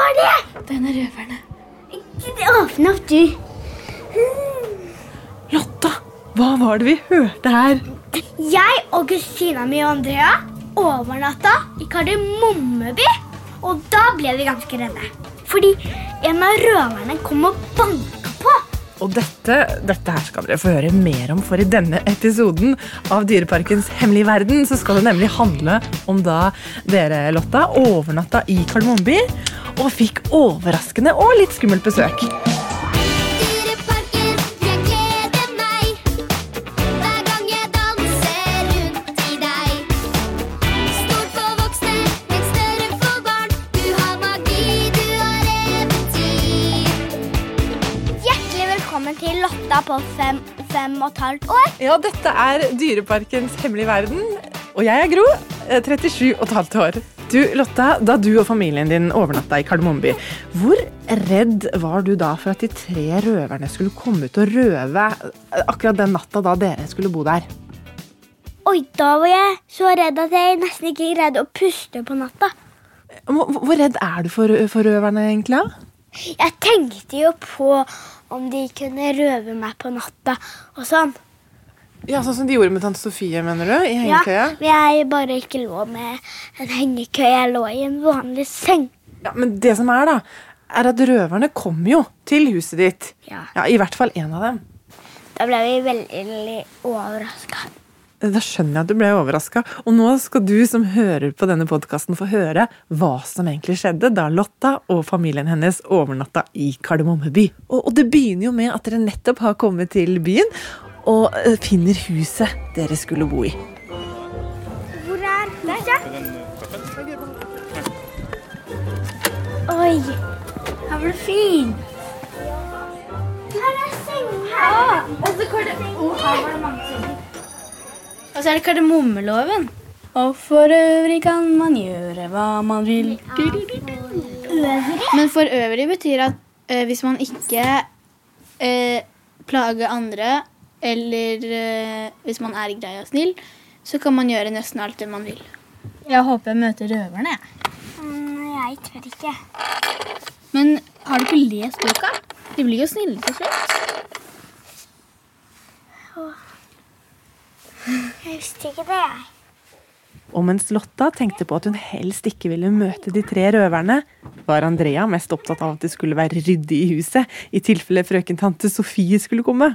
var det? Denne røverne. Åpne opp, du. Lotta, hva var det vi hørte her? Jeg og kusina mi og Andrea overnatta i Kardemommeby. Og da ble vi ganske redde. Fordi en av røverne kom og banka på. Og dette, dette her skal dere få høre mer om, for i denne episoden av Dyreparkens hemmelige verden så skal det nemlig handle om da dere, Lotta, overnatta i Kardemommeby og fikk overraskende og litt skummelt besøk. På fem, fem og et halvt år. Ja, dette er Dyreparkens hemmelige verden, og jeg er Gro, eh, 37 og et halvt år. Du, Lotta, da du og familien din overnatta i Kardemommeby, hvor redd var du da for at de tre røverne skulle komme ut og røve eh, akkurat den natta da dere skulle bo der? Oi, da var jeg så redd at jeg nesten ikke greide å puste på natta. Hvor, hvor redd er du for, for røverne, egentlig? da? Jeg tenkte jo på om de kunne røve meg på natta og sånn. Ja, Sånn som de gjorde med tante Sofie, mener du? I Ja, hengekøya? men jeg bare ikke lå med en hengekøye. Jeg lå i en vanlig seng. Ja, men det som er, da, er at røverne kom jo til huset ditt. Ja. Ja, I hvert fall én av dem. Da ble vi veldig overraska. Da skjønner jeg at du ble overraska. Og nå skal du som hører på denne podkasten få høre hva som egentlig skjedde da Lotta og familien hennes overnatta i Kardemommeby. Og, og det begynner jo med at dere nettopp har kommet til byen og eh, finner huset dere skulle bo i. Hvor er huset? Oi, her var det fint. Her er seng. Og så her var det mange senger. Og så er det kardemommeloven. Og for øvrig kan man gjøre hva man vil. Men for øvrig betyr at eh, hvis man ikke eh, plager andre, eller eh, hvis man er grei og snill, så kan man gjøre nesten alt det man vil. Jeg håper jeg møter røverne. jeg. Mm, jeg tør ikke. Men har du ikke lest boka? De blir jo snille til slutt. Jeg visste ikke det, jeg. Og mens Lotta tenkte på at hun helst ikke ville møte de tre røverne, var Andrea mest opptatt av at det skulle være ryddig i huset, i tilfelle frøken tante Sofie skulle komme.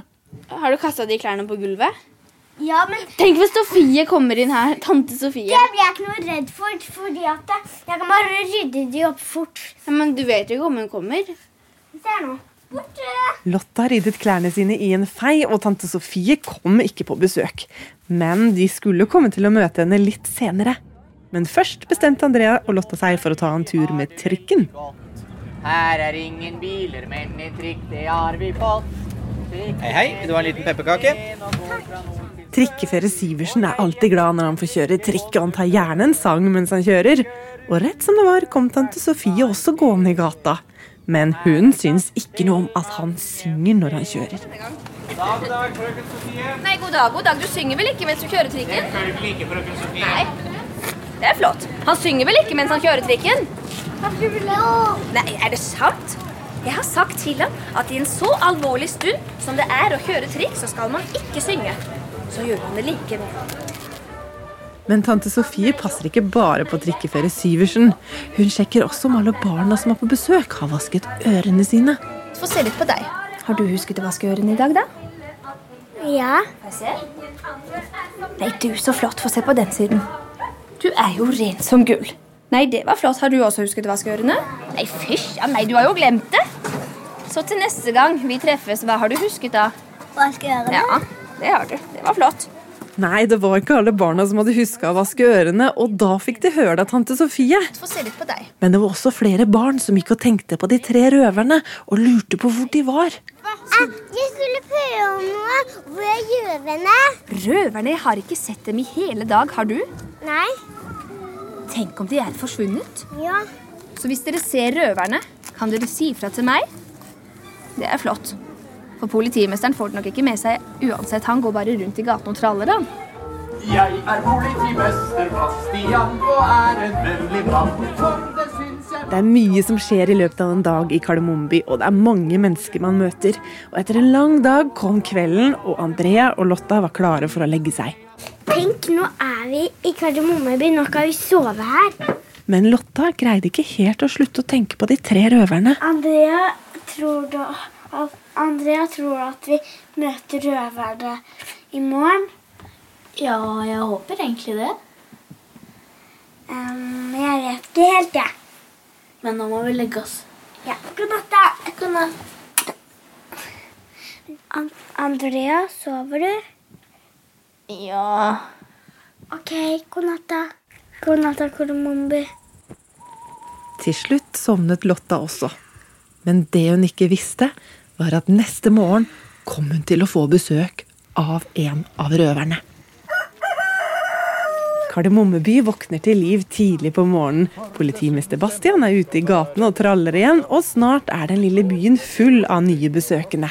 Har du kasta de klærne på gulvet? Ja, men Tenk hvis Sofie kommer inn her. Tante Sofie. det blir jeg ikke noe redd for, fordi at jeg kan bare rydde de opp fort. Ja, men du vet jo ikke om hun kommer. Se nå. Borte. Lotta ryddet klærne sine i en fei, og tante Sofie kom ikke på besøk. Men de skulle komme til å møte henne litt senere. Men først bestemte Andrea og Lotta seg for å ta en tur med trikken. Her er ingen biler, men en trikk, det har vi fått. Hei, hei. Vil du ha en liten pepperkake? Trikkefører Sivertsen er alltid glad når han får kjøre trikk, og han tar gjerne en sang mens han kjører. Og rett som det var, kom tante Sofie også gående i gata. Men hun syns ikke noe om at han synger når han kjører. God dag, frøken Sofie. Nei, god dag, god dag. Du synger vel ikke mens du kjører trikken? Selvfølgelig ikke, frøken Sofie. Nei. Det er flott. Han synger vel ikke mens han kjører trikken? Nei, er det sant? Jeg har sagt til ham at i en så alvorlig stund som det er å kjøre trikk, så skal man ikke synge. Så gjør han det likevel. Men tante Sofie passer ikke bare på trikkefører Syversen. Hun sjekker også om alle barna som er på besøk, har vasket ørene sine. Få se litt på deg. Har du husket å vaske ørene i dag, da? Ja. Nei, du, så flott. Få se på den siden. Du er jo ren som gull. Nei, det var flott. Har du også husket å vaske ørene? Nei, fysj a meg, du har jo glemt det. Så til neste gang vi treffes, hva har du husket da? Hva skal gjøre? Det? Ja, det har du. Det var flott. Nei, det var ikke alle barna som hadde huska å vaske ørene, og da fikk de høre det av tante Sofie. Få se litt på deg. Men det var også flere barn som gikk og tenkte på de tre røverne, og lurte på hvor de var. Jeg skulle prøve om noe. Hvor er røverne? Røverne jeg har ikke sett dem i hele dag. Har du? Nei. Tenk om de er forsvunnet. Ja. Så hvis dere ser røverne, kan dere si ifra til meg? Det er flott. For politimesteren får det nok ikke med seg uansett. Han går bare rundt i gaten og traller, han. Jeg er politimester Bastian og er en vennlig mann. Det jeg Det er mye som skjer i løpet av en dag i Kardemommeby, og det er mange mennesker man møter. Og etter en lang dag kom kvelden, og Andrea og Lotta var klare for å legge seg. Tenk, nå er vi i Kardemommeby. Nå kan vi sove her. Men Lotta greide ikke helt å slutte å tenke på de tre røverne. Andrea tror, da, at, Andrea tror at vi møter røverne i morgen. Ja, jeg håper egentlig det. Um, jeg vet ikke helt, jeg. Men nå må vi legge oss. Ja. God natt, da. God natt. An Andrea, sover du? Ja Ok, god natt, da. God natt, Kolomombi. Til slutt sovnet Lotta også. Men det hun ikke visste, var at neste morgen kom hun til å få besøk av en av røverne. Kardemommeby våkner til liv tidlig på morgenen. Politimester Bastian er ute i gatene og traller igjen, og snart er den lille byen full av nye besøkende.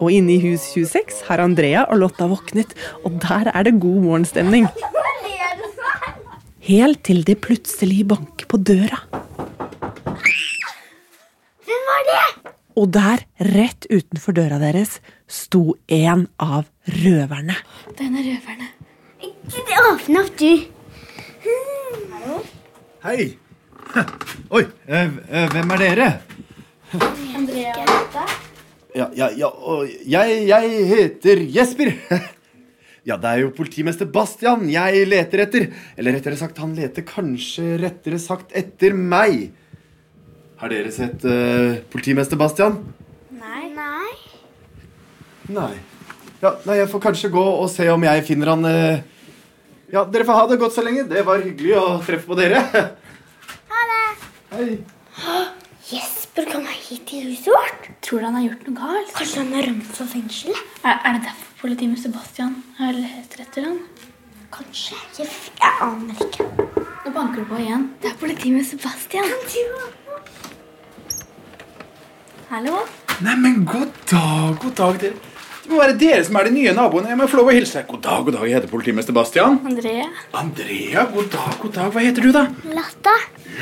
Og inne i hus 26 har Andrea og Lotta våknet, og der er det god morgenstemning. Helt til det plutselig banker på døra. Hvem var det? Og der, rett utenfor døra deres, sto en av røverne. Den er røverne. Åpne opp, du. Hei! Oi, eh, eh, hvem er dere? Ja, ja, ja, og jeg, jeg heter Jesper. Ja, det er jo politimester Bastian jeg leter etter. Eller rettere sagt, han leter kanskje rettere sagt etter meg. Har dere sett uh, politimester Bastian? Nei. Nei. Nei. Ja, nei, jeg får kanskje gå og se om jeg finner han uh... Ja, dere får ha det godt så lenge. Det var hyggelig å treffe på dere. Ha det. Hei. Jesper kom hit til huset vårt. Tror du han har gjort noe galt? Kanskje han har rømt fra fengselet? Er, er det derfor politimester Sebastian har lett etter han? Kanskje. Jeg, jeg aner ikke. Nå banker det på igjen. Det er politimester Sebastian. Hallo? Nei, men god dag, god dag, dere. Det må være dere som er de nye naboene. Jeg må få lov å hilse. God dag, god dag. Jeg heter politimester Bastian. Andrea? Andrea, god dag, god dag. Hva heter du, da? Lotta?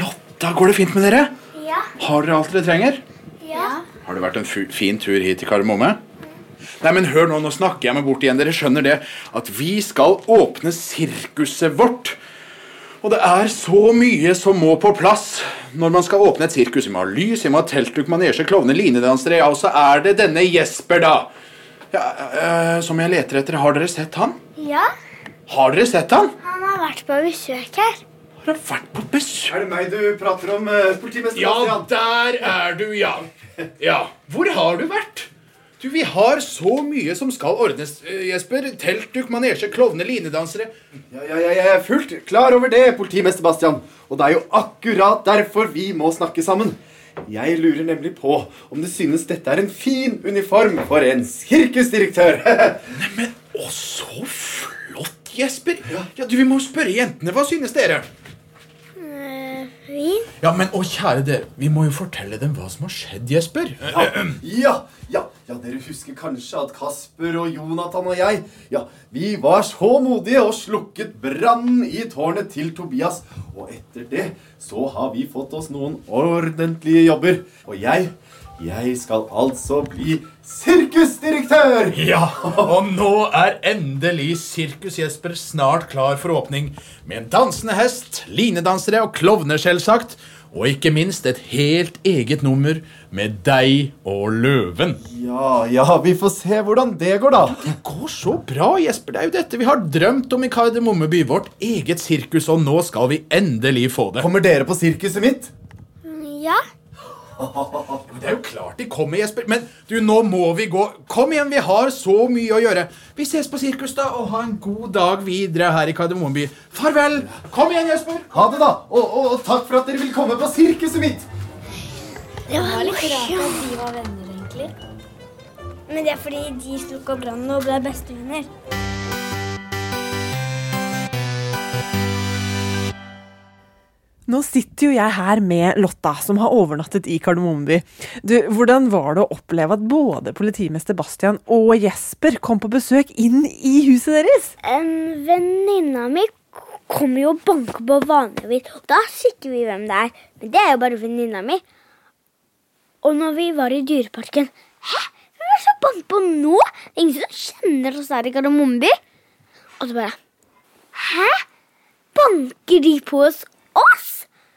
Lotta, går det fint med dere? Ja. Har dere alt dere trenger? Ja. Har det vært en fin tur hit til Kardemomme? Nei, men hør nå, nå snakker jeg meg bort igjen. Dere skjønner det at vi skal åpne sirkuset vårt. Og det er så mye som må på plass når man skal åpne et sirkus. Vi må ha lys, vi må ha teltduk, manesje, klovner, linedansere. Ja, og så er det denne Jesper, da. Ja, øh, som jeg leter etter. Har dere sett han? Ja. Har dere sett han? Han har vært på besøk her. Har han vært på besøk? Er det meg du prater om, eh, politimester Ja, der er du, ja. Ja, Hvor har du vært? Du, Vi har så mye som skal ordnes, eh, Jesper. Teltduk, manesje, klovner, linedansere. Ja, ja, ja, jeg er fullt klar over det, politimester Bastian. Og det er jo akkurat derfor vi må snakke sammen. Jeg lurer nemlig på om du synes dette er en fin uniform for en sirkusdirektør. Neimen, å, så flott, Jesper. Ja, du, Vi må spørre jentene. Hva synes dere? Uh, fin. Ja, men å, kjære dere, Vi må jo fortelle dem hva som har skjedd, Jesper. ja, ja, ja, dere husker kanskje at Kasper og Jonathan og jeg Ja, vi var så modige og slukket brannen i tårnet til Tobias. Og etter det så har vi fått oss noen ordentlige jobber. Og jeg, jeg skal altså bli sirkusdirektør! Ja, og nå er endelig Sirkus Jesper snart klar for åpning. Med en dansende hest, linedansere og klovner, selvsagt. Og ikke minst et helt eget nummer med deg og løven. Ja, ja, vi får se hvordan det går, da. Det går så bra, Jesper. Det er jo dette vi har drømt om i Kardemommeby. Vårt eget sirkus, og nå skal vi endelig få det. Kommer dere på sirkuset mitt? Ja. Det er jo klart de kommer, Jesper. Men du, nå må vi gå. Kom igjen, vi har så mye å gjøre. Vi ses på sirkus, da, og ha en god dag videre her i Kardemommeby. Farvel. Kom igjen, Jesper. Ha det, da. Og, og, og takk for at dere vil komme på sirkuset mitt. Det var litt rart at de var venner, egentlig. Men det er fordi de slukka brannen og ble bestevenner. Nå sitter jo jeg her med Lotta, som har overnattet i Kardemommeby. Du, Hvordan var det å oppleve at både politimester Bastian og Jesper kom på besøk inn i huset deres? En venninne mi kommer jo og banker på vanligvis. Og da sitter vi hvem det er. Men det er jo bare venninna mi. Og når vi var i Dyreparken Hæ? Hvem er det som banker på nå? Det er ingen som kjenner oss her i Kardemommeby. Og så bare Hæ? Banker de på oss? oss?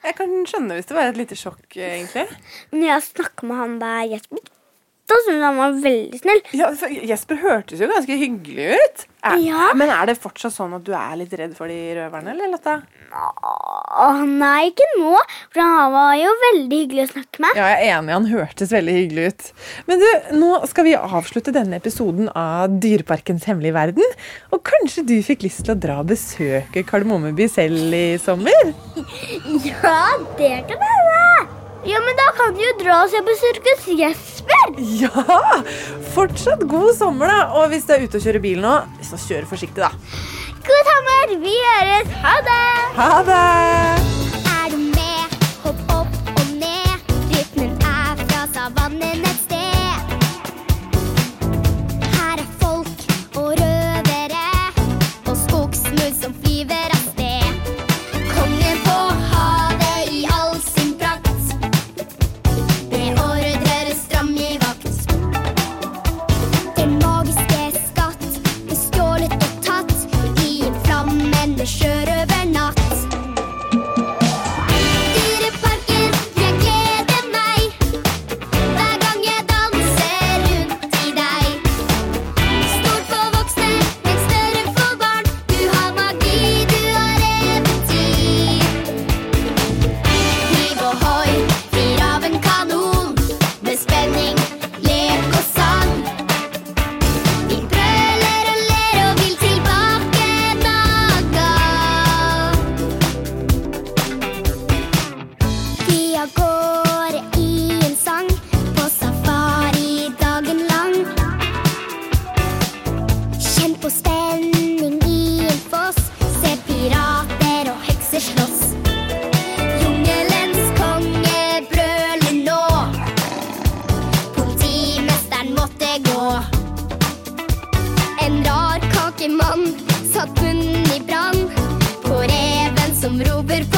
Jeg kan skjønne hvis det var et lite sjokk, egentlig. Når jeg snakker med han der Jesper, syns jeg han var veldig snill. Ja, for Jesper hørtes jo ganske hyggelig ut. Er, Ja. Men er det fortsatt sånn at du er litt redd for de røverne, eller Lotta? Nei, ikke nå. For han var jo veldig hyggelig å snakke med. Ja, jeg er enig, han hørtes veldig hyggelig ut. Men du, nå skal vi avslutte denne episoden av Dyreparkens hemmelige verden. Og kanskje du fikk lyst til å dra og besøke Kardemommeby selv i sommer? Ja, det kan hende. Ja, men da kan du jo dra og se på Sirkus Jesper. Ja! Fortsatt god sommer, da. Og hvis du er ute og kjører bil nå, så kjør forsiktig, da. God sommer. Vi høres. Ha det. Ha det! understood Politimesteren gå. En rar kakemann satt munnen i brann på reven som roper på